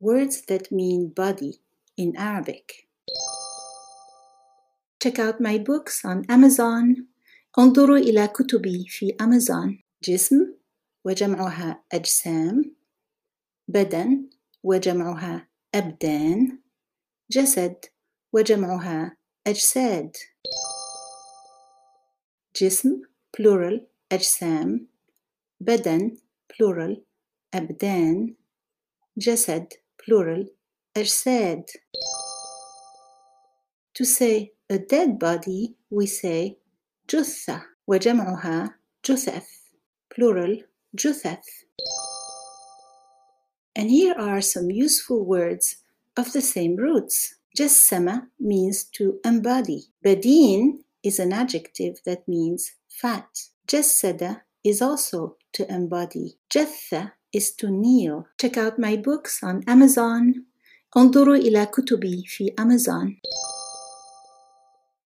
words that mean body in Arabic. Check out my books on Amazon. انظروا إلى كتبي في أمازون. جسم وجمعها أجسام. بدن وجمعها أبدان. جسد وجمعها أجساد. جسم plural أجسام. بدن plural أبدان. جسد plural أجساد. To say a dead body, we say جثة وجمعها جثث plural جثث. And here are some useful words of the same roots. جسم means to embody. بدين is an adjective that means fat. جسد is also to embody. جثة is to kneel. Check out my books on Amazon. انظروا إلى كتبي في Amazon.